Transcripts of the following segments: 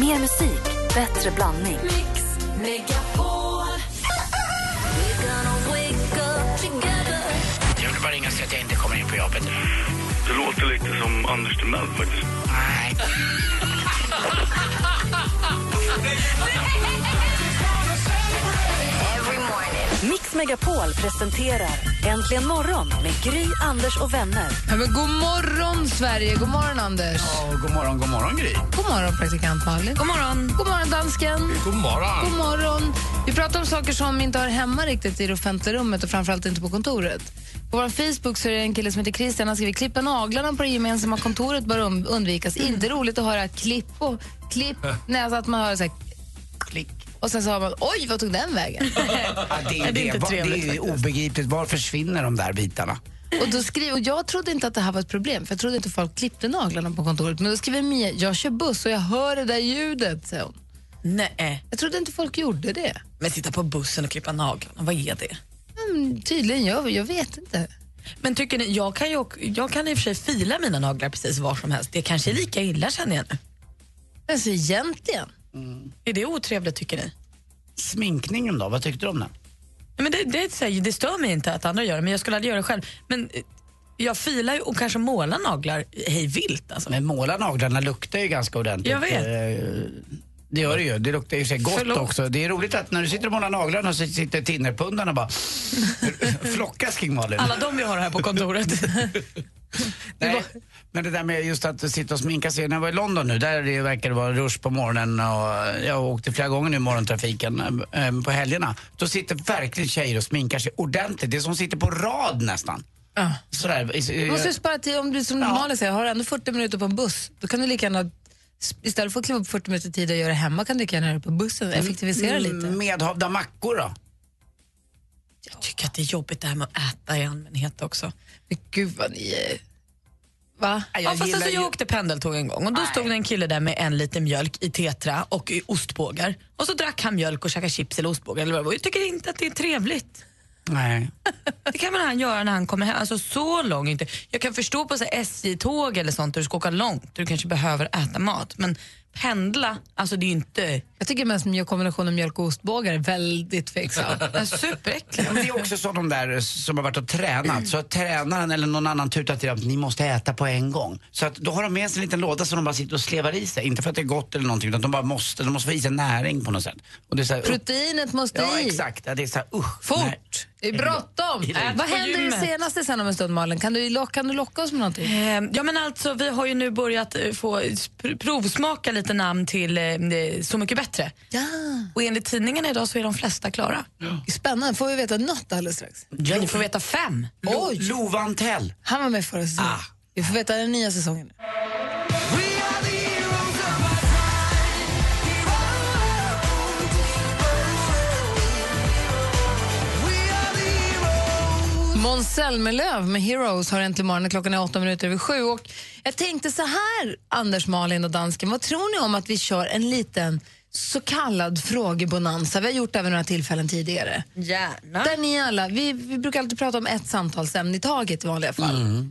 Mer musik, bättre blandning. Mix Megapol. Jag vill bara ringa och säga att jag inte kommer in på jobbet. Det låter lite som Anders Timell faktiskt. Nej. Mix Megapol presenterar Äntligen morgon med Gry, Anders och vänner. Ja, men god morgon, Sverige! God morgon, Anders. Oh, god morgon, god morgon Gry. God morgon, praktikant Malin. God morgon, god morgon dansken. God morgon. God morgon. Vi pratar om saker som inte hör hemma riktigt i det offentliga rummet och framförallt inte på kontoret. På vår Facebook så är det en kille som heter Christian. Han skriver klippa naglarna på det gemensamma kontoret bör undvikas. Inte roligt att höra klipp och klipp. Nej, alltså att man hör så här, klick. Och sen så hör man, oj, vad tog den vägen? Ja, det, är, det är inte trevligt det är obegripligt. Var försvinner de där bitarna? Och då skriver, och jag trodde inte att det här var ett problem, för jag trodde inte folk klippte naglarna på kontoret. Men då skriver Mia, jag kör buss och jag hör det där ljudet, säger hon. Nej, Jag trodde inte folk gjorde det. men sitta på bussen och klippa naglarna, vad är det? Mm, tydligen, jag, jag vet inte. Men tycker ni, jag kan ju jag kan i och för sig fila mina naglar precis var som helst. Det kanske är lika illa känner jag nu. Alltså egentligen. Är det otrevligt tycker ni? Sminkningen då, vad tyckte du om den? Men det, det, så här, det stör mig inte att andra gör det, men jag skulle aldrig göra det själv. Men eh, jag filar ju och kanske målar naglar hej vilt alltså. Men måla naglarna luktar ju ganska ordentligt. Jag vet. Eh, Det gör det ju. Det luktar ju sig gott Förlåt. också. Det är roligt att när du sitter och målar naglarna så sitter tinnerpundarna bara flockas kring Malin. Alla de vi har här på kontoret. Nej, men det där med just att sitta och sminka sig. När jag var i London nu, där det verkar det vara rush på morgonen och jag åkte flera gånger nu i morgontrafiken eh, på helgerna. Då sitter verkligen tjejer och sminkar sig ordentligt. Det är som att sitter på rad nästan. Ja. Sådär. Du måste ju spara tid, om du som Ja. Malin säger, har du ändå 40 minuter på en buss, då kan du lika gärna, istället för att kliva upp 40 minuter tid och göra det hemma, kan du lika gärna göra det på bussen. Effektivisera lite. Mm, Medhavda mackor då? Jag tycker att det är jobbigt det här med att äta i allmänhet också. Men gud vad ni är... Va? Jag Ja, fast alltså, jag ju- åkte pendeltåg en gång och då stod det en kille där med en liter mjölk i tetra och i ostbågar. Och så drack han mjölk och käkade chips eller ostbågar. Eller vad det var. Jag tycker inte att det är trevligt. Nej. Det kan väl han göra när han kommer hem. Alltså så långt inte. Jag kan förstå på SJ-tåg eller sånt där du ska åka långt, du kanske behöver äta mat. Men pendla, alltså det är ju inte... Jag tycker mest mjölk- kombinationen mjölk och ostbågar är väldigt tveksam. Superäckligt. Men det är också så de där som har varit och tränat. Så att tränaren eller någon annan tutar till dem att ni måste äta på en gång. Så att då har de med sig en liten låda som de bara sitter och slevar i sig. Inte för att det är gott eller någonting utan de bara måste. De måste få i sig näring på något sätt. Och det är så här, Proteinet måste Ja i. exakt. Ja, det är så här, usch. nej. Det är bråttom! Äh, vad händer i senaste sen om en stund, Malin? Kan du, lock, kan du locka oss med någonting? Eh, Ja men alltså vi har ju nu börjat eh, få pr- provsmaka lite namn till eh, Så mycket bättre. Ja. Och enligt tidningarna idag så är de flesta klara. Spännande. Får vi veta något alldeles strax? Ja, ni får veta fem. Lo- Oj. Love Antell. Han var med förra säsongen. Ah. Vi får veta den nya säsongen. Måns Zelmerlöw med Heroes har äntligen morgonen. Klockan är åtta minuter över sju. Och jag tänkte så här, Anders, Malin och dansken. Vad tror ni om att vi kör en liten så kallad frågebonanza? Vi har gjort det vid några tillfällen tidigare. Gärna. Där ni alla, vi, vi brukar alltid prata om ett samtalsämne i taget i vanliga fall.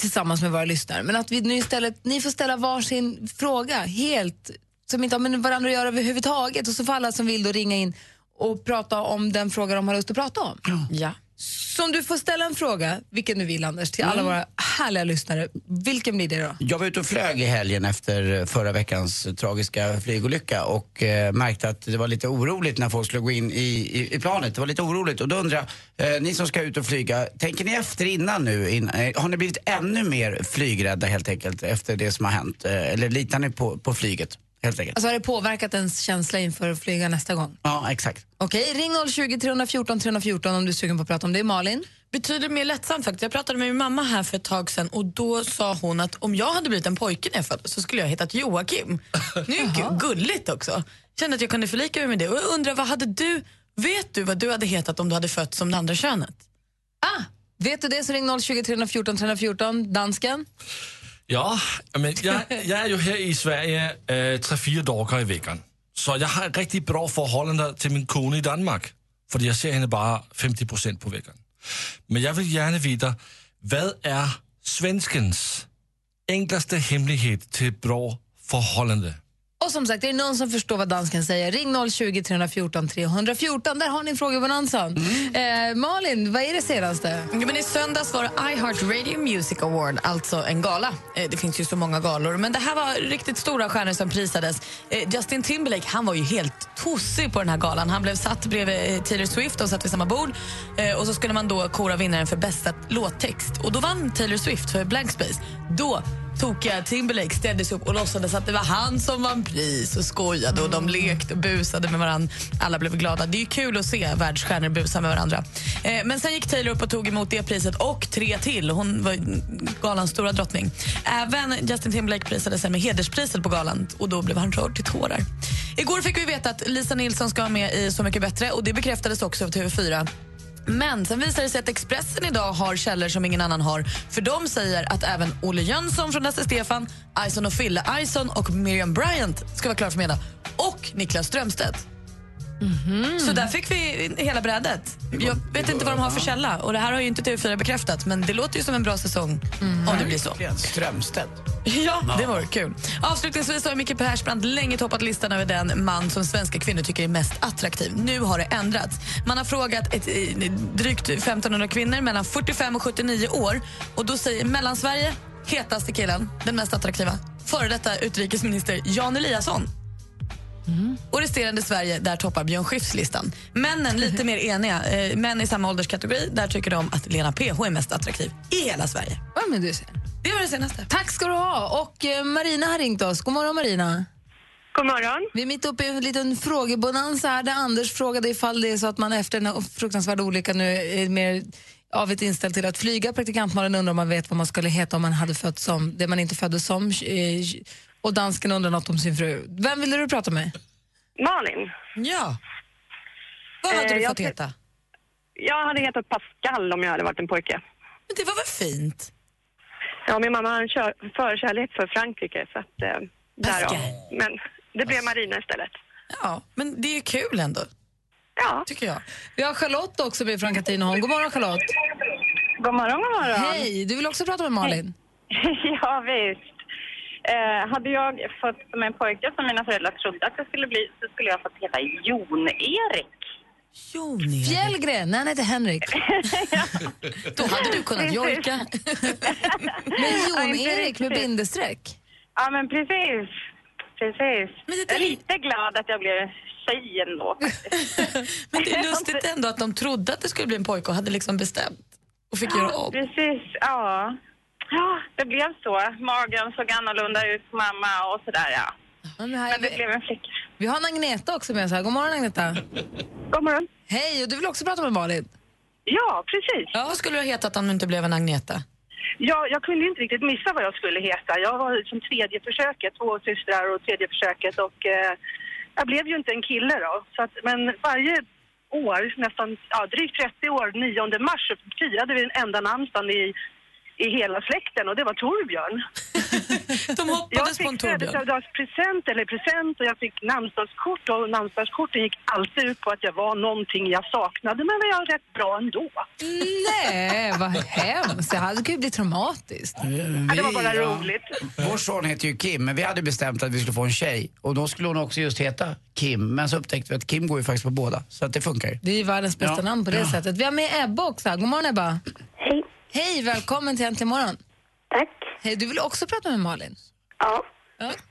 Tillsammans med våra lyssnare. Men att vi nu istället, ni får ställa varsin fråga helt, som inte har med varandra att göra överhuvudtaget. Och så får alla som vill då ringa in och prata om den fråga de har lust att prata om. Ja. Så om du får ställa en fråga, vilken du vill Anders, till alla våra härliga lyssnare. Vilken blir det då? Jag var ute och flög i helgen efter förra veckans tragiska flygolycka och eh, märkte att det var lite oroligt när folk skulle gå in i, i, i planet. Det var lite oroligt och då undrar jag, eh, ni som ska ut och flyga, tänker ni efter innan nu? In, eh, har ni blivit ännu mer flygrädda helt enkelt efter det som har hänt? Eh, eller litar ni på, på flyget helt enkelt? Alltså har det påverkat ens känsla inför att flyga nästa gång? Ja, exakt. Okej, ring 020 314 314 om du är sugen på att prata om det. Malin? Betydligt mer lättsamt faktiskt. Jag pratade med min mamma här för ett tag sedan och då sa hon att om jag hade blivit en pojke när jag föddes så skulle jag ha hetat Joakim. Det är gu- gulligt också. Kände att jag kunde förlika mig med det och jag undrar vad hade du, vet du vad du hade hetat om du hade fötts som det andra könet? Ah, vet du det så ring 020 314 314. Dansken? Ja, men jag, jag är ju här i Sverige øh, äh, tre, fyra dagar i veckan. Så jag har ett riktigt bra förhållande till min kone i Danmark. För jag ser henne bara 50 procent på veckan. Men jag vill gärna veta, vad är svenskens enklaste hemlighet till ett bra förhållande? Och som sagt, är det någon som förstår vad dansken säger, ring 020 314 314. Där har ni frågebonanzan. Eh, Malin, vad är det senaste? Ja, men I söndags var det iHeartRadio Music Award, alltså en gala. Eh, Det finns ju så många galor, men det här var riktigt stora stjärnor som prisades. Eh, Justin Timberlake han var ju helt tossig på den här galan. Han blev satt bredvid eh, Taylor Swift och satt vid samma bord. Eh, Och så skulle man då kora vinnaren för bästa låttext. Och då vann Taylor Swift för Blank Space. Då tokiga Timberlake ställde sig upp och låtsades att det var han som vann pris och skojade och de lekte och busade med varandra. Alla blev glada. Det är ju kul att se världsstjärnor busa med varandra. Eh, men sen gick Taylor upp och tog emot det priset och tre till. Hon var galans stora drottning. Även Justin Timberlake prisade sig med hederspriset på galan och då blev han rörd till tårar. Igår fick vi veta att Lisa Nilsson ska vara med i Så mycket bättre och det bekräftades också av TV4. Men sen visar det sig att Expressen idag har källor som ingen annan har. För de säger att även Olle Jönsson från Lasse Stefan, Ison och Fille Ison och Miriam Bryant ska vara klara för middag. Och Niklas Strömstedt. Så där fick vi hela brädet. Jag vet inte vad de har för källa. Och det här har ju inte TV4 bekräftat, men det låter ju som en bra säsong om det blir så. Strömstedt. Ja, det vore kul. Avslutningsvis har Micke Persbrandt länge toppat listan över den man som svenska kvinnor tycker är mest attraktiv. Nu har det ändrats. Man har frågat ett, drygt 1500 kvinnor mellan 45 och 79 år. Och då säger Mellansverige, hetaste killen, den mest attraktiva, före detta utrikesminister Jan Eliasson. Och resterande Sverige, där toppar Björn Skifs listan. Männen lite mer eniga. Eh, män i samma ålderskategori, där tycker de att Lena PH är mest attraktiv i hela Sverige. Ja, men du ser. Det var det senaste. Tack ska du ha. Och eh, Marina har ringt oss. God morgon Marina. God morgon. Vi är mitt uppe i en liten frågebonanza här där Anders frågade ifall det är så att man efter den här fruktansvärda olyckan nu är mer avigt inställd till att flyga. Praktikantmalen undrar om man vet vad man skulle heta om man hade fötts som det man inte föddes som. Och dansken undrar något om sin fru. Vem ville du prata med? Malin. Ja. Vad hade Eh, du jag fått ty- heta? Jag hade hetat Pascal om jag hade varit en pojke. Men det var väl fint? Ja, min mamma har en förkärlek för Frankrike, så att, eh, därav. Men det blev Marina istället. Ja, men det är ju kul ändå, Ja. tycker jag. Vi har Charlotte också med från Katrineholm. God morgon Charlotte. God morgon, god morgon. Hej, du vill också prata med Malin? ja, visst. Eh, hade jag fått som en pojke som mina föräldrar trodde att jag skulle bli så skulle jag fått heta Jon-Erik. Jon Fjällgren, nej han heter Henrik. Då hade du kunnat jojka. Men Ja, Jon-Erik med bindestreck. Ja, men precis. Precis. Men det jag är lite glad att jag blev tjej ändå. Men det är lustigt ändå att de trodde att det skulle bli en pojke och hade liksom bestämt och fick göra om. Precis, ja. Ja, det blev så. Magen såg annorlunda ut på mamma och sådär, ja. Men här, Men det vi, blev en flicka. vi har en Agneta också med oss här. God morgon Agneta. God morgon. Hej, och du vill också prata med Malin? Ja, precis. Ja, vad skulle du ha hetat om du inte blev en Agneta? Ja, jag kunde inte riktigt missa vad jag skulle heta. Jag var som tredje försöket, två systrar och tredje försöket och eh, jag blev ju inte en kille då. Så att, men varje år, nästan ja, drygt 30 år, 9 mars, så firade vi den enda namnsdagen i, i hela släkten och det var Torbjörn. De Jag hoppades på en fick Torbjörn. födelsedagspresent eller present och jag fick namnsdagskort och namnsdagskorten gick alltid ut på att jag var någonting jag saknade men var jag rätt bra ändå. Nej, vad hemskt. Det hade kunnat bli traumatiskt. Ja, det var bara ja. roligt. Vår son heter ju Kim, men vi hade bestämt att vi skulle få en tjej. Och då skulle hon också just heta Kim. Men så upptäckte vi att Kim går ju faktiskt på båda. Så att det funkar ju. Det är ju världens bästa Ja. namn på det Ja. sättet. Vi har med Ebba också. God morgon Ebba. Hej. Hej, välkommen till Äntligen morgon. Tack. Hej, du vill också prata med Malin? Ja.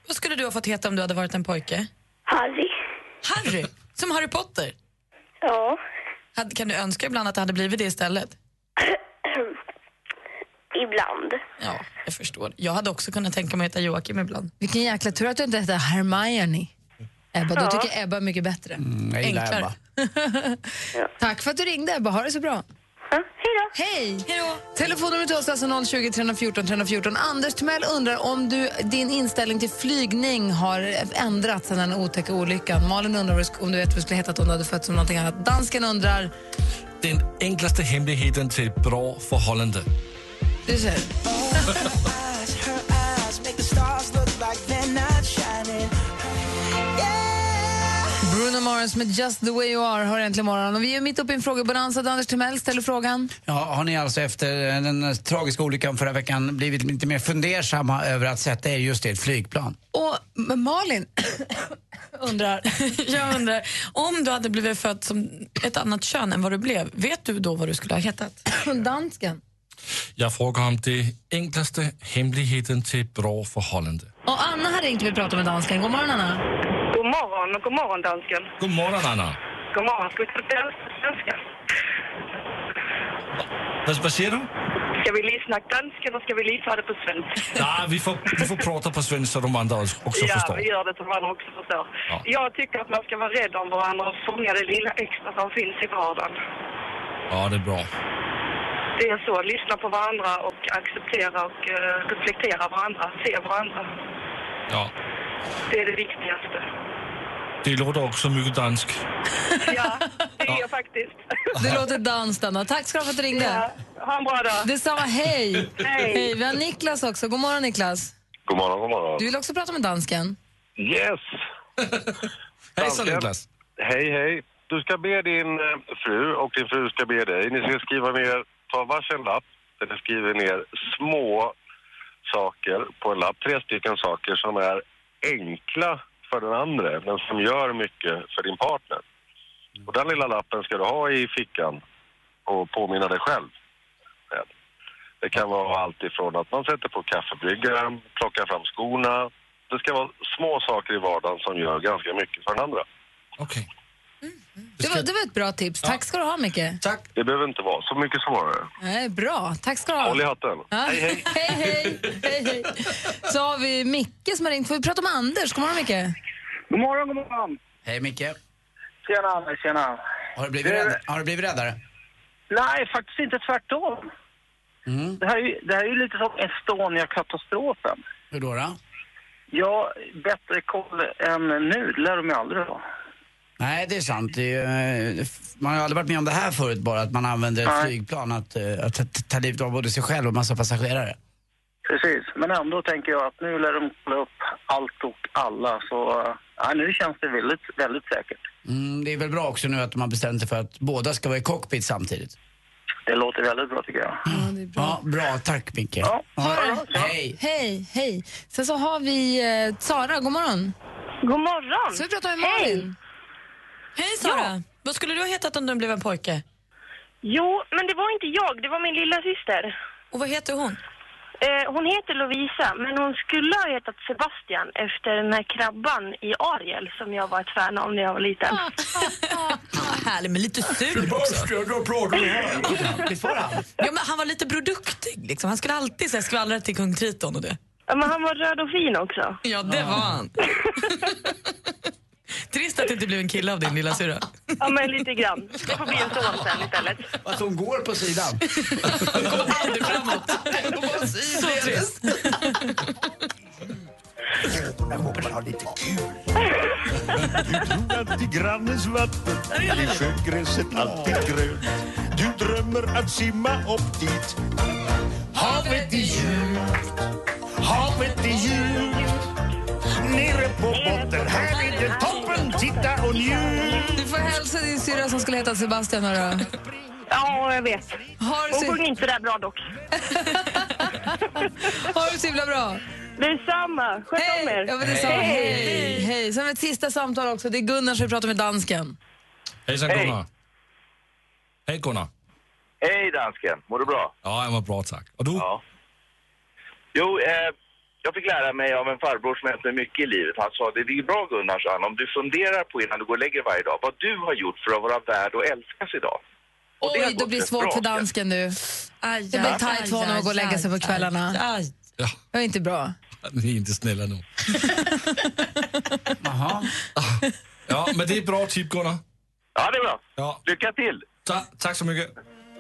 Vad skulle du ha fått heta om du hade varit en pojke? Harry. Harry, som Harry Potter. Ja. Kan du önska ibland att det hade blivit det istället? Ibland. Ja, jag förstår. Jag hade också kunnat tänka mig att heta Joakim ibland. Vilken jäkla tur att du inte heter Hermione. Ebba, då tycker Ebba är mycket bättre. Mm, jag gillar Enklare. Ebba. Tack för att du ringde Ebba, ha det så bra. Ja, hej Hej! Telefonnumret till oss är alltså 020 314 314. Anders Timell undrar om du, din inställning till flygning har ändrats sedan den otäcka olyckan. Malin undrar om du vet vad du skulle hetat om du hade fötts som någonting annat. Dansken undrar... Den enklaste hemligheten till ett bra förhållande. Du ser. Bruno Mars med Just the way you are har äntligen morgon. Och vi är mitt uppe i en frågebonanza där Anders Timell ställer frågan. Ja, har ni alltså efter den tragiska olyckan förra veckan blivit lite mer fundersamma över att sätta er just i ett flygplan? Och Malin undrar... Jag undrar, om du hade blivit född som ett annat kön än vad du blev, vet du då vad du skulle ha hetat? Dansken. Jag frågar om det enklaste hemligheten till bra förhållande. Och Anna har ringt och vill prata med dansken. God morgon, Anna. God morgon och god morgon dansken. God morgon, Anna. God morgon. Ska vi ta svenska? Vad, vad säger du? Ska vi lyssna danska eller ska vi lyssna det på svenska? Nej, vi får, vi får prata på svenska så de andra också ja, förstår. vi gör det så man också förstår. Ja. Jag tycker att man ska vara rädd om varandra och fånga det lilla extra som finns i vardagen. Ja, det är bra. Det är så, lyssna på varandra och acceptera och eh, reflektera varandra, se varandra. Ja. Det är det viktigaste. Det låter också mycket dansk. Ja, det är jag faktiskt. Det låter danskt, Anna. Tack ska du ha för att du ringde. Ja, ha en bra dag. Detsamma, hej. Hej. Vi har Niklas också. God morgon, Niklas. God morgon, god morgon. Du vill också prata med dansken. Yes! Hejsan, Niklas. Hej, hej. Du ska be din eh, fru och din fru ska be dig. Ni ska skriva ner, ta varsin lapp där ni skriver ner små saker på en lapp. Tre stycken saker som är enkla för den andra men som gör mycket för din partner. Och den lilla lappen ska du ha i fickan och påminna dig själv med. Det kan vara allt ifrån att man sätter på kaffebryggaren, plockar fram skorna. Det ska vara små saker i vardagen som gör ganska mycket för den andra. Okej. Det var, det var ett bra tips. Tack ska du ha, Micke. Tack. Det behöver inte vara så mycket svårare. Nej, bra. Tack ska du ha. Håll i hatten. Ja. Hej, hej. hej, hej, hej, hej. Så har vi Micke som har ringt. Får vi prata med Anders? God morgon, Micke. God morgon, god morgon. Hej Micke. Tjena, Anna, tjena. Har du blivit, Det- rädd, har du blivit räddare? Nej, faktiskt inte tvärtom. Det, här är, ju- det här är ju lite som Estonia-katastrofen. Hur då? då? Ja, bättre koll än nu, lär de ju aldrig ha. Nej, det är sant. Det är, eh, man har aldrig varit med om det här förut bara, att man använder ett Nej. flygplan att, eh, att ta, livet av både sig själv och massa passagerare. Precis, men ändå tänker jag att nu lär de kolla upp allt och alla. Så eh, ja, nu känns det väldigt, väldigt säkert. Mm, det är väl bra också nu att har bestämt sig för att båda ska vara i cockpit samtidigt. Det låter väldigt bra tycker jag. Ja, det är bra. Ja, bra. Tack Micke. Ja, Ha det. Hej. Hej, hej. Sen så har vi eh, Sara. God morgon. God morgon. Så vi pratar med Malin. Hej Sara! Vad skulle du ha hetat om du blev en pojke? Jo, men det var inte jag, det var min lilla syster. Och vad heter hon? Eh, hon heter Lovisa, men hon skulle ha hetat Sebastian efter den här krabban i Ariel som jag var ett fan av när jag var liten. Härlig, men lite sur också. Visst var han? Ja, men han var lite produktig. Liksom. Han skulle alltid så här, skvallra till kung Triton och det. Ja, men han var röd och fin också. Ja, det var han. Trist att det inte blev en kille av din lilla syra. Ja, men lite grann. Det får bli en son sen istället. Att hon går på sidan. Aldrig framåt. Så trist. Du drog alltid grannens vatten I sjögräset alltid grönt Du drömmer att simma upp dit Havet är djupt Havet är djupt Nere på botten Här är det Titta och njut Du får hälsa din syrra som skulle heta Sebastian. Hörru. Ja, jag vet. Har Hon du, sjöng inte där bra dock. har du så himla bra. Detsamma. Sköt om Hej! er. Ja, detsamma. Hej! Hej! Sen har vi ett sista samtal också. Det är Gunnar som vi pratar med dansken. Hejsan Hej. Gunnar. Hej Gunnar. Hej dansken, mår du bra? Ja, jag mår bra tack. Och du? Ja. Jo, eh, jag fick lära mig av en farbror som hänt mig mycket i livet. Han sa, det är bra Gunnar, sa han, om du funderar på innan du går och lägger varje dag, vad du har gjort för att vara värd och älskas idag. Och Oj, blir det rätt svårt bra, för dansken nu. Aj, Det blir tajt för honom att gå och lägga sig på kvällarna. Aj. Ja, Det var inte bra. ni är inte snälla nu. Jaha. Ja, men det är ett bra tip Gunnar. Ja, det är bra. Ja, Lycka till! ta, tack så mycket.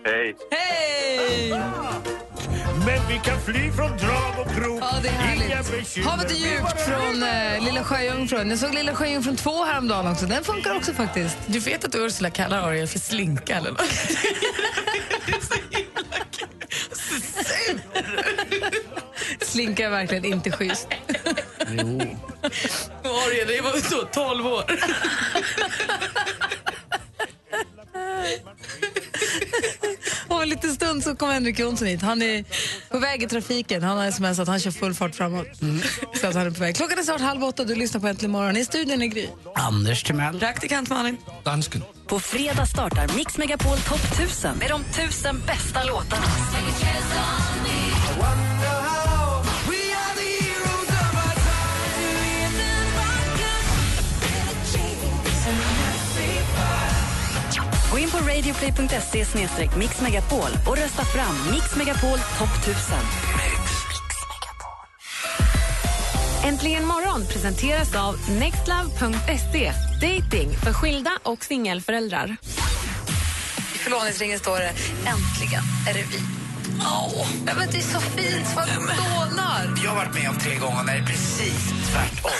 Hej! Hej! Men vi kan fly från drag och krok Ja, det är härligt. Havet är djupt från eh, Lilla Sjöjungfrun. Jag såg Lilla Sjöjungfrun 2 häromdagen också. Den funkar också faktiskt. Du vet att Ursula kallar Ariel för slinka eller något? Slinka är verkligen inte schysst. Jo. när jag var så 12 år. Om en liten stund så kommer Henrik Jonsson hit. Han är på väg i trafiken. Han har sms att han kör full fart framåt. Så att han är på väg. Klockan är snart halv åtta. Du lyssnar på Äntligen morgon. I studion är Gry. Anders Timell. Praktikant Malin. Dansken. På fredag startar Mix Megapol Topp 1000 med de tusen bästa låtarna. Gå in på radioplay.se mixmegapol och rösta fram Mix Megapol Topp 1000. Äntligen morgon presenteras av nextlove.se. Dating för skilda och singelföräldrar. I förlovningsringen står det äntligen är det vi. Åh, ja, men det är så fint. Vad dånar. Jag har varit med om tre gånger när det är precis tvärtom.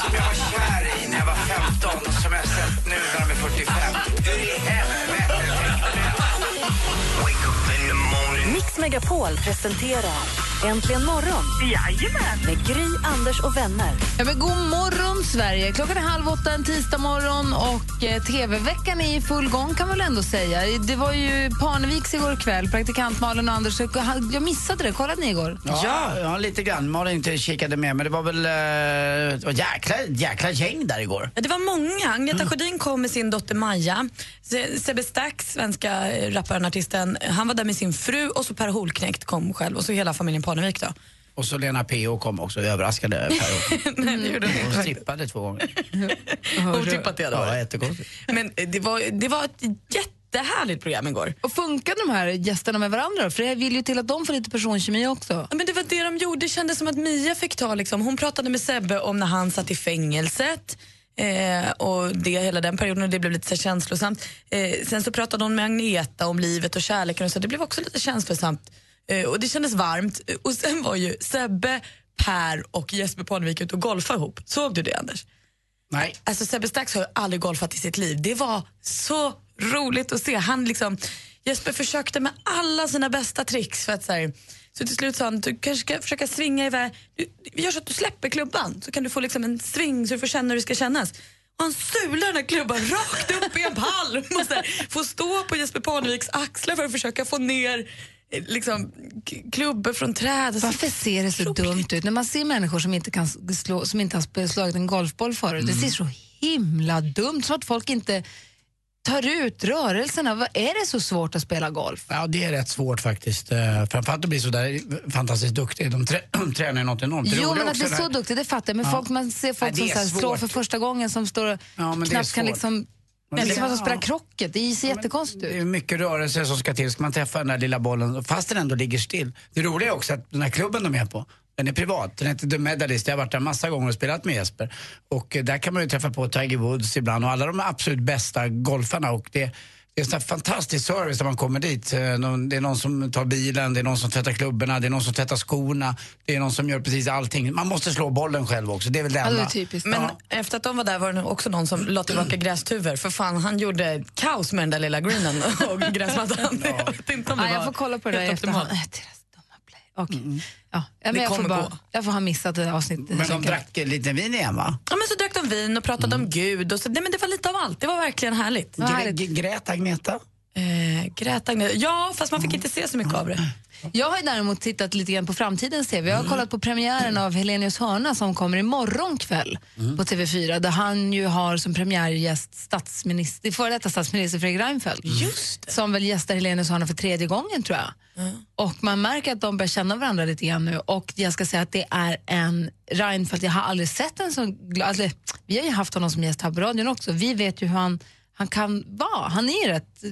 som jag var kär i när jag var 15 och som jag sett nu när de är 45. Mix Megapol presenterar Äntligen morgon med Gry, Anders och vänner. Ja, men god morgon, Sverige! Klockan är halv åtta en tisdag morgon och eh, tv-veckan är i full gång kan man väl ändå säga. Det var ju Parneviks igår kväll, praktikant Malin och Anders. Jag missade det. Kollade ni igår? Ja, ja, lite grann. Malin inte kikade med, men det var väl eh, var jäkla, jäkla gäng där igår. Ja, Det var många. Agneta Sjödin kom med sin dotter Maja. Se- Sebbe Stax, svenska eh, rapparen, artisten, han var där med sin fru och så Per Holknekt kom själv och så hela familjen Parnevik. Då. Och så Lena P.O. kom också och överraskade Per. Nej, det gjorde hon Hon inte. strippade två gånger. Otippat det hade Ja, jättekonstigt. Men eh, det var, det var ett jättehärligt program igår. Och funkar de här gästerna med varandra? För det vill ju till att de får lite personkemi också. Ja, men det var det de gjorde. Det kändes som att Mia fick ta, liksom, hon pratade med Sebbe om när han satt i fängelset. Eh, och det hela den perioden och det blev lite så känslosamt. Eh, sen så pratade hon med Agneta om livet och kärleken och så det blev också lite känslosamt. Eh, och det kändes varmt. Eh, Och sen var ju Sebbe, Per och Jesper Parnevik ute och golfade ihop. Såg du det Anders? Nej. Alltså Sebbe Stax har ju aldrig golfat i sitt liv. Det var så roligt att se. Han liksom, Jesper försökte med alla sina bästa tricks för att så, här, så till slut sa han du kanske ska försöka svinga iväg. Du, vi gör så att du släpper klubban så kan du få liksom en sving så du får känna hur det ska kännas. Och han sular den här klubban rakt upp i en palm här, får stå på Jesper Parneviks axlar för att försöka få ner liksom, klubbor från träd. Varför ser det så dumt ut? När man ser människor som inte, kan slå, som inte har slagit en golfboll förut, det ser så himla dumt så att folk inte tar ut rörelserna. Vad Är det så svårt att spela golf? Ja, det är rätt svårt faktiskt. Eh, Framförallt att bli så där fantastiskt duktig. De trä de tränar ju något enormt. Jo, roliga men att bli är så duktig, det fattar jag. Men Ja. folk, man ser folk Nej, det som så här, slår för första gången som står och Ja, det knappt kan svårt. Liksom... Det är det- som att de spelar krocket. Det ser jättekonstigt Det ut. är mycket rörelse som ska till. Ska man träffa den där lilla bollen fast den ändå ligger still. Det roliga är också att den här klubben de är på, den är privat. Den heter The Medalist. Jag har varit där massa gånger och spelat med Jesper. Och eh, där kan man ju träffa på Tiger Woods ibland och alla de absolut bästa golfarna. Och det, det är en sån här fantastisk service när man kommer dit. Eh, Det är någon som tar bilen, det är någon som tvättar klubborna, det är någon som tvättar skorna. Det är någon som gör precis allting. Man måste slå bollen själv också. Det är väl det Ja, enda. typiskt. Men Ja. efter att de var där var det också någon som la tillbaka grästuvor. För fan, han gjorde kaos med den där lilla greenen och gräsmattan. Jag vet inte om det Ja, jag var får kolla på det där i efterhand. Play. Okej. Ja. Ja, men jag, får bara, gå. jag får ha missat det avsnittet. Men de drack lite vin igen va? Ja, men så drack de vin och pratade om Gud. Och så, nej, men det var lite av allt. Det var verkligen härligt. Vad Grä- härligt. Grät Agneta? Eh, grät Agneta. Ja, fast man fick inte se så mycket av det. Jag har ju däremot tittat lite grann på framtidens TV. Jag har kollat på premiären av Helenius hörna som kommer imorgon kväll på TV4 där han ju har som premiärgäst statsminister, före detta statsminister Fredrik Reinfeldt. Just Som väl gästar Helenius hörna för tredje gången tror jag. Och man märker att de börjar känna varandra lite grann nu och jag ska säga att det är en Reinfeldt, jag har aldrig sett en så glad, alltså, vi har ju haft honom som gäst här på radion också, vi vet ju hur han, han kan vara. Han är rätt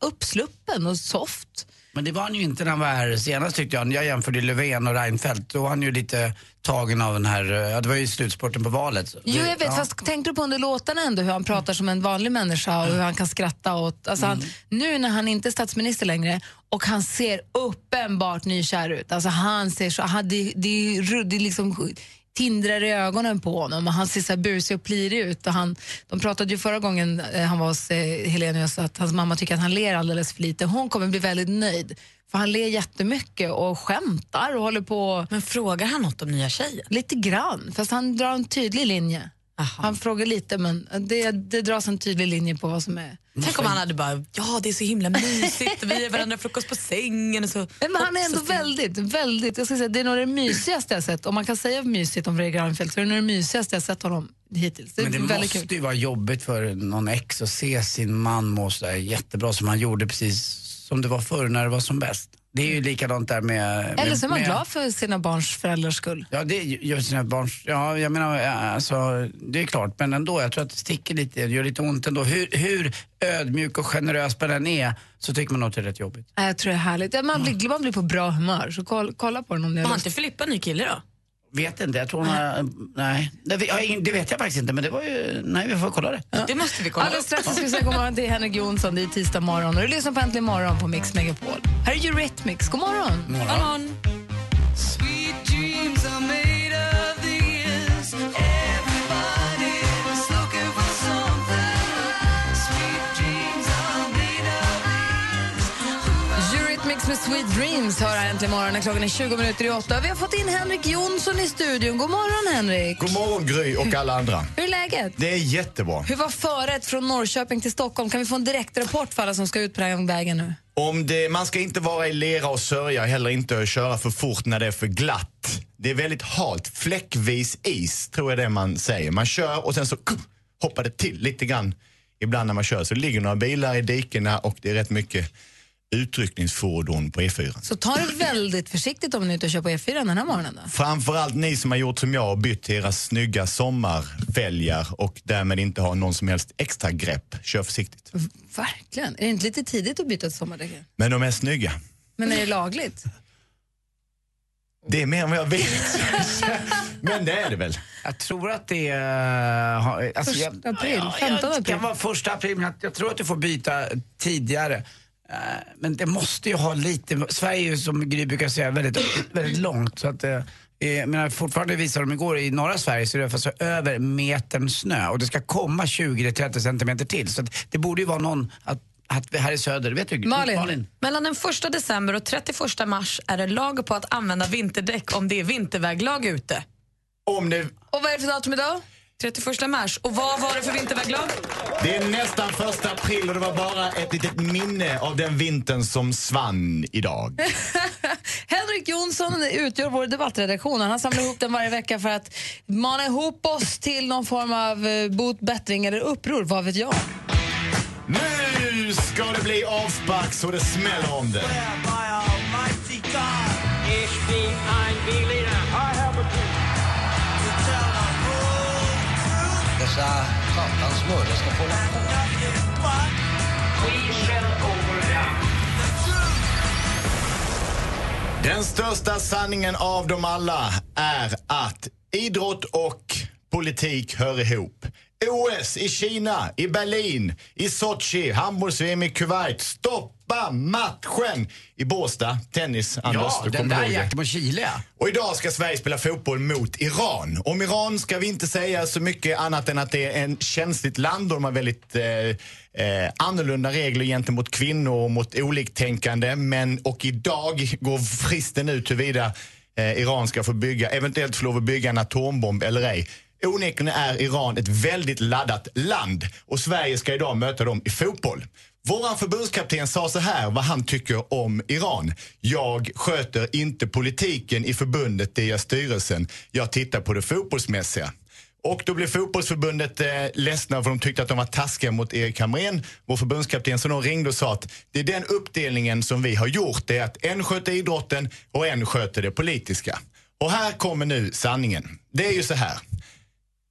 uppsluppen och soft. Men det var han ju inte när han var här senast tyckte jag. Jag jämförde Löfven och Reinfeldt. Då var han ju lite tagen av den här, eh, ja det var ju slutspurten på valet. Jo, jag vet, ja. fast tänkte du på under låtarna ändå hur han pratar som en vanlig människa och hur han kan skratta åt... Alltså han, nu när han inte är statsminister längre och han ser uppenbart nykär ut, alltså han ser så... Han, det, det, det är liksom tindrar i ögonen på honom och han ser så här busig och plirig ut. Och han, de pratade ju förra gången eh, han var hos eh, Helenius att hans mamma tycker att han ler alldeles för lite. Hon kommer bli väldigt nöjd. För han ler jättemycket och skämtar och håller på... Men frågar han något om nya tjejen? Lite grann, fast han drar en tydlig linje. Han frågar lite, men det, det dras en tydlig linje på vad som är... Tänk om han hade bara, ja det är så himla mysigt, vi ger varandra frukost på sängen och så. Men han är ändå väldigt, väldigt, jag ska säga, det är nog det mysigaste jag sett. Om man kan säga mysigt om Fredrik Reinfeldt så är det nog det mysigaste jag sett honom hittills. Det Men det väldigt måste kul. ju vara jobbigt för någon ex att se sin man må sådär jättebra som han gjorde precis som det var förr när det var som bäst. Det är ju likadant där med... Eller så är man med, glad för sina barns föräldrars skull. Ja, det gör sina barns... Ja, jag menar, alltså, det är klart. Men ändå, jag tror att det sticker lite, det gör lite ont ändå. Hur, hur ödmjuk och generös man än är så tycker man att det är rätt jobbigt. Jag tror det är härligt. Man blir, man blir på bra humör, så kolla, kolla på den om ni Har har inte Filippa ny kille då? Vet inte, jag tror hon har... Nej, det, vet- jag, det vet jag faktiskt inte, men det var ju... Nej, vi får kolla det. Det måste vi kolla Alldeles strax ska vi säga god morgon till Henrik Jonsson. Det är tisdag morgon och du lyssnar på Äntligen morgon på Mix Megapol. Här är Eurythmics. God morgon! morgon. Eurythmics med Sweet Dreams hör här äntligen morgon. Klockan är 20 minuter i åtta. Vi har fått in Henrik Jonsson i studion. God morgon Henrik! God morgon Gry och alla andra. Hur är läget? Det är jättebra. Hur var föret från Norrköping till Stockholm? Kan vi få en direktrapport för alla som ska ut på den vägen nu? Om det, man ska inte vara i lera och sörja, heller inte köra för fort när det är för glatt. Det är väldigt halt, fläckvis is tror jag det man säger. Man kör och sen så hoppar det till lite grann ibland när man kör. Så det ligger några bilar i dikena och det är rätt mycket utryckningsfordon på E4. Så ta det väldigt försiktigt om ni är ute och kör på E4 den här morgonen. Då. Framförallt ni som har gjort som jag och bytt till era snygga sommarfälgar och därmed inte har någon som helst extra grepp. Kör försiktigt. Verkligen. Är det inte lite tidigt att byta till sommardäck? Men de är snygga. Men är det lagligt? Det är mer än vad jag vet. Men det är det väl? Jag tror att det är... har- Alltså, Första april, Ja, 15 ja, Det april. kan vara första april, men jag tror att du får byta tidigare. Eh, Men det måste ju ha lite... Sverige är ju som Gry brukar säga väldigt, väldigt långt. Så att, eh, eh, jag menar, fortfarande visar de igår i norra Sverige så är det alltså över metern snö och det ska komma 20-30 centimeter till. Så att det borde ju vara någon att, att här i söder, vet du Malin. Mellan den 1 december och 31 mars är det lag på att använda vinterdäck om det är vinterväglag ute. Om det... Och vad är det för datum idag? 31 mars. Och vad var det för vinterväglag? Det är nästan första april och det var bara ett litet minne av den vintern som svann idag. Henrik Jonsson utgör vår debattredaktion. Han samlar ihop den varje vecka för att mana ihop oss till någon form av eh, bot, bättring eller uppror. Vad vet jag? Nu ska det bli avspark så det smäller om det. Dessa satans mördare ska få hålla på. Den största sanningen av dem alla är att idrott och politik hör ihop. OS i Kina, i Berlin, i Sochi, handbolls-VM i Kuwait. Stoppa matchen! I Båstad, tennis, Anders. Ja, du den där jakten på Chile. Och idag ska Sverige spela fotboll mot Iran. Om Iran ska vi inte säga så mycket annat än att det är en känsligt land och de har väldigt eh, eh, annorlunda regler gentemot kvinnor och mot oliktänkande. Men, och idag går fristen ut huruvida eh, Iran ska få bygga, eventuellt få lov att bygga en atombomb eller ej. Onekligen är Iran ett väldigt laddat land och Sverige ska idag möta dem i fotboll. Våran förbundskapten sa så här vad han tycker om Iran. Jag sköter inte politiken i förbundet, det gör styrelsen. Jag tittar på det fotbollsmässiga. Och då blev fotbollsförbundet eh, ledsna för de tyckte att de var taskiga mot Erik Hamrén, vår förbundskapten, så de ringde och sa att det är den uppdelningen som vi har gjort. Det är att en sköter idrotten och en sköter det politiska. Och här kommer nu sanningen. Det är ju så här.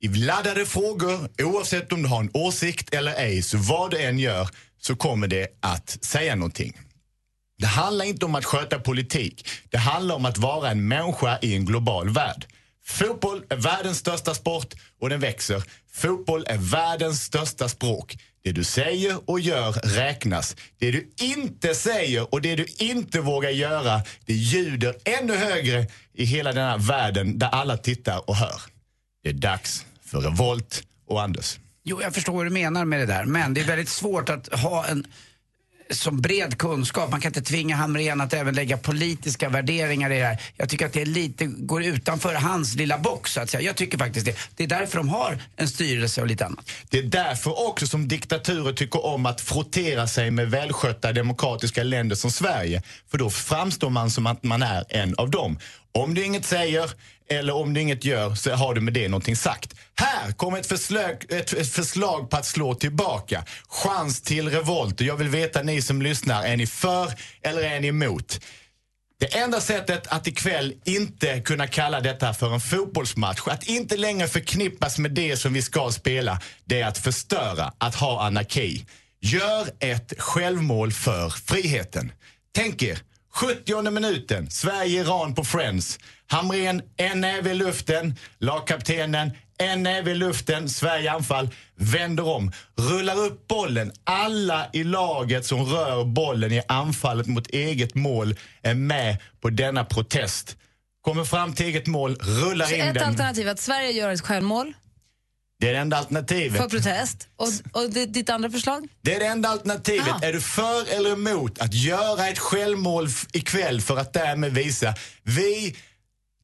I laddade frågor, oavsett om du har en åsikt eller ej, så vad du än gör så kommer det att säga någonting. Det handlar inte om att sköta politik. Det handlar om att vara en människa i en global värld. Fotboll är världens största sport och den växer. Fotboll är världens största språk. Det du säger och gör räknas. Det du inte säger och det du inte vågar göra, det ljuder ännu högre i hela denna världen där alla tittar och hör. Det är dags för revolt och Anders. Jo, jag förstår vad du menar med det där. Men det är väldigt svårt att ha en som bred kunskap. Man kan inte tvinga Hamrén att även lägga politiska värderingar i det här. Jag tycker att det lite, går utanför hans lilla box så att säga. Jag tycker faktiskt det. Det är därför de har en styrelse och lite annat. Det är därför också som diktaturer tycker om att frottera sig med välskötta demokratiska länder som Sverige. För då framstår man som att man är en av dem. Om du inget säger eller om du inget gör så har du med det någonting sagt. Här kommer ett förslag, ett, ett förslag på att slå tillbaka. Chans till revolt. Och jag vill veta ni som lyssnar, är ni för eller är ni emot? Det enda sättet att ikväll inte kunna kalla detta för en fotbollsmatch, att inte längre förknippas med det som vi ska spela, det är att förstöra, att ha anarki. Gör ett självmål för friheten. Tänk er, 70 minuten, Sverige-Iran på Friends. Hamrén, en näve i luften. Lagkaptenen, en näve i luften. Sverige anfall. Vänder om, rullar upp bollen. Alla i laget som rör bollen i anfallet mot eget mål är med på denna protest. Kommer fram till eget mål, rullar in ett den. alternativ är att Sverige gör ett självmål Det är det enda alternativet. för protest. Och, och det, ditt andra förslag? Det är det enda alternativet. Ah. Är du för eller emot att göra ett självmål ikväll för att därmed visa vi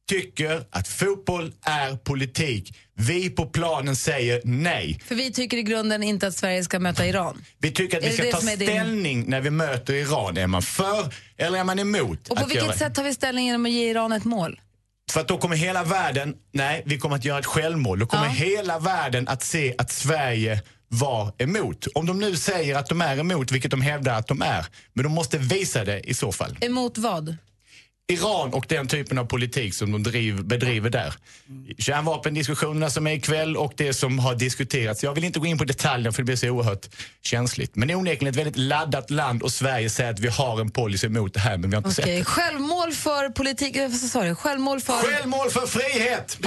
tycker att fotboll är politik. Vi på planen säger nej. För vi tycker i grunden inte att Sverige ska möta Iran. Vi tycker att vi ska ta är din- ställning när vi möter Iran. Är man för eller är man emot? Och på vilket göra- sätt tar vi ställning genom att ge Iran ett mål? För att då kommer hela världen, nej, vi kommer att göra ett självmål. Då kommer Ja. hela världen att se att Sverige var emot. Om de nu säger att de är emot, vilket de hävdar att de är, men de måste visa det i så fall. Emot vad? Iran och den typen av politik som de driv, bedriver där. Kärnvapendiskussionerna som är ikväll och det som har diskuterats. Jag vill inte gå in på detaljer för det blir så oerhört känsligt. Men det är onekligen ett väldigt laddat land och Sverige säger att vi har en policy emot det här men vi har inte Okej, sett det. Självmål för politik... eh, du? Självmål för... Självmål för frihet!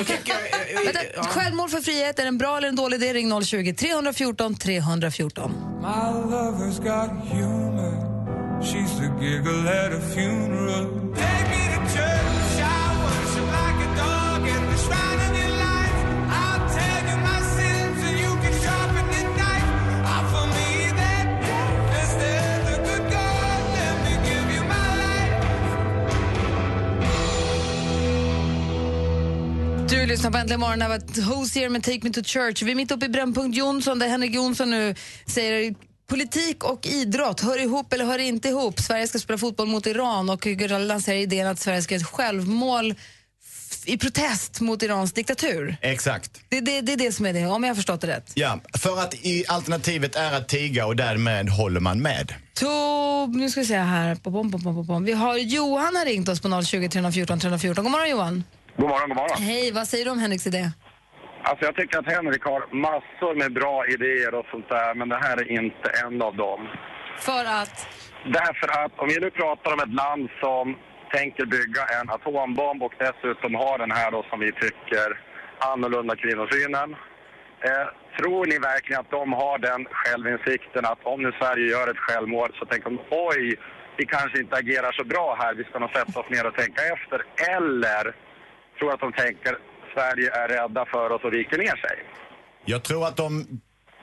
Vänta, Självmål för frihet, är det en bra eller en dålig idé? Ring 020 314 314. My lover's got humor. She's the giggle at a funeral. Take me to church. I worship like a dog at the shrine of your life. I'll tell you my sins and you can sharpen knife. Offer me that death instead good God. Let me give you my life. Du lyssnar på Äntligen morgon. Det var Hosier med Take Me To Church. Vi är mitt uppe i Brännpunkt Jonsson där Henrik Jonsson nu säger politik och idrott hör ihop eller hör inte ihop. Sverige ska spela fotboll mot Iran och lanserar idén att Sverige ska göra ett självmål i protest mot Irans diktatur. Exakt. Det, det, det är det som är det, om jag har förstått det rätt. Ja, för att i alternativet är att tiga och därmed håller man med. Tob, nu ska vi se här. Bom, bom, bom, bom, bom. Vi har Johan har ringt oss på 020 314 314. God morgon Johan. God morgon, god morgon. Hej, vad säger du om Henriks idé? Alltså jag tycker att Henrik har massor med bra idéer och sånt där, men det här är inte en av dem. För att? Därför att om vi nu pratar om ett land som tänker bygga en atombomb och dessutom har den här då som vi tycker annorlunda kvinnosynen. Eh, tror ni verkligen att de har den självinsikten att om nu Sverige gör ett självmål så tänker de oj, vi kanske inte agerar så bra här, vi ska nog sätta oss ner och tänka efter. Eller tror att de tänker Sverige är rädda för oss och viker ner sig. Jag tror att de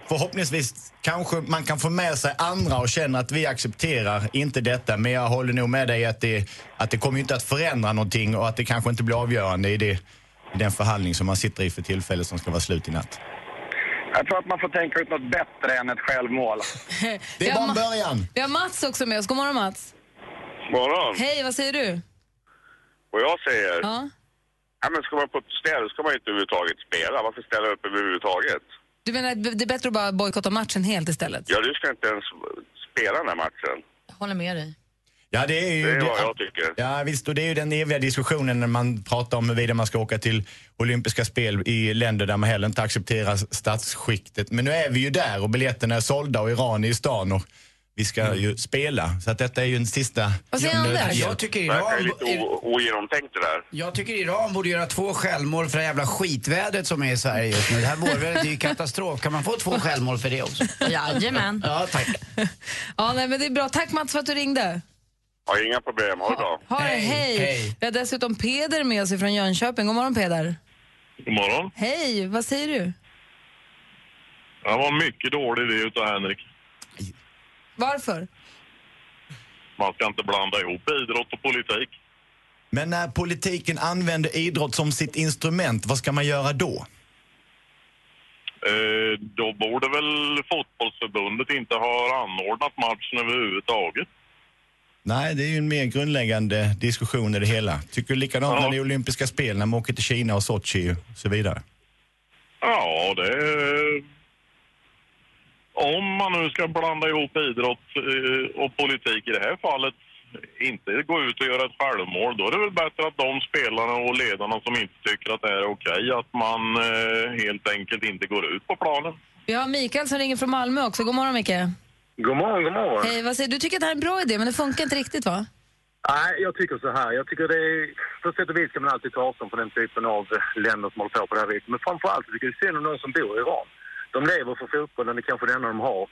förhoppningsvis kanske man kan få med sig andra och känner att vi accepterar inte detta. Men jag håller nog med dig att det, att det kommer inte att förändra någonting och att det kanske inte blir avgörande i, det, i den förhandling som man sitter i för tillfället som ska vara slut i natt. Jag tror att man får tänka ut något bättre än ett självmål. Det är bara en början. Vi har Mats också med oss. God morgon Mats. Morgon. Hej, vad säger du? Vad jag säger? Ja. Ja, men ska man protestera ska man inte överhuvudtaget spela. Varför ställa upp överhuvudtaget? Du menar att det är bättre att bara bojkotta matchen helt istället? Ja, du ska inte ens spela den här matchen. Jag håller med dig. Ja, det är ju... Det är vad jag tycker. Ja, visst. Och det är ju den eviga diskussionen när man pratar om huruvida man ska åka till olympiska spel i länder där man heller inte accepterar statsskiktet. Men nu är vi ju där och biljetterna är sålda och Iran är i stan. Och vi ska ju spela. Så att detta är ju en sista... Vad säger Anders? Jag tycker Det verkar Iran... lite o- ogenomtänkt det där. Jag tycker Iran borde göra två självmål för det jävla skitvädret som är i Sverige just nu. Det här vårvädret är ju katastrof. Kan man få två självmål för det också? Jajamän. Ja, tack. Ja, nej, men det är bra. Tack Mats för att du ringde. Ja, inga problem. Ha det bra. Ha det, hej. Vi har dessutom Peder med oss från Jönköping. God morgon Peder. God morgon. Hej, vad säger du? Det var mycket dålig idé utav Henrik. Varför? Man ska inte blanda ihop idrott och politik. Men när politiken använder idrott som sitt instrument, vad ska man göra då? Eh, då borde väl fotbollsförbundet inte ha anordnat matchen överhuvudtaget. Nej, det är ju en mer grundläggande diskussion i det hela. Tycker du likadant när det är olympiska spel, när man åker till Kina och Sochi och så vidare? Ja, det... Om man nu ska blanda ihop idrott eh, och politik i det här fallet, inte gå ut och göra ett självmål, då är det väl bättre att de spelarna och ledarna som inte tycker att det är okej, att man eh, helt enkelt inte går ut på planen. Vi har Mikael som ringer från Malmö också. God morgon Mikael. God morgon, god morgon. Hej, vad säger du? Du tycker att det här är en bra idé, men det funkar inte riktigt va? Nej, jag tycker så här. Jag tycker det är, på sätt och vis ska man alltid ta avstånd från den typen av länder som håller på på det här viset. Men framförallt tycker jag det är synd om de som bor i Iran. De lever för fotbollen, det är kanske det enda de har.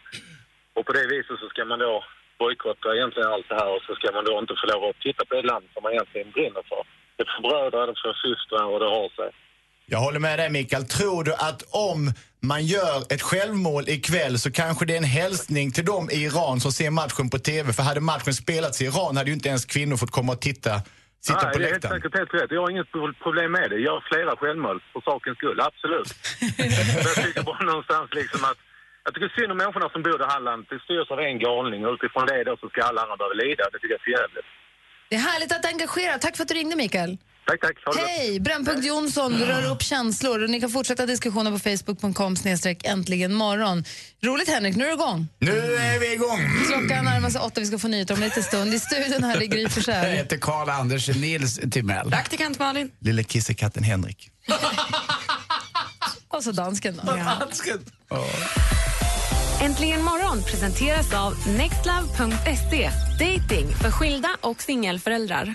Och på det viset så ska man då bojkotta egentligen allt det här och så ska man då inte få lov att titta på det land som man egentligen brinner för. Det förbrödrar, det försystrar och det har sig. Jag håller med dig Mikael. Tror du att om man gör ett självmål ikväll så kanske det är en hälsning till dem i Iran som ser matchen på TV? För hade matchen spelats i Iran hade ju inte ens kvinnor fått komma och titta, sitta Nej, på det är helt läktaren. säkert helt rätt. Jag har inget problem med det. Jag har flera självmål för sakens skull, absolut. Jag tycker bara någonstans liksom att jag tycker synd om människorna som bor i landet. Det styrs av en galning och utifrån det då så ska alla andra behöva lida. Det tycker jag är för jävligt. Det är härligt att engagera. Tack för att du ringde Mikael. Tack, tack. Ha. Hej! Brännpunkt Jonsson rör upp känslor. Och ni kan fortsätta diskussionen på facebook.com snedstreck äntligen morgon. Roligt Henrik, nu är du igång. Nu är vi igång! Klockan närmar sig åtta, vi ska få nyheter om en liten stund. I studion här är Gry Jag heter Karl Anders Nils Timell. Praktikant Malin. Lille kissekatten Henrik. Och så dansken då. Äntligen morgon presenteras av nextlove.se. Dating för skilda och singelföräldrar.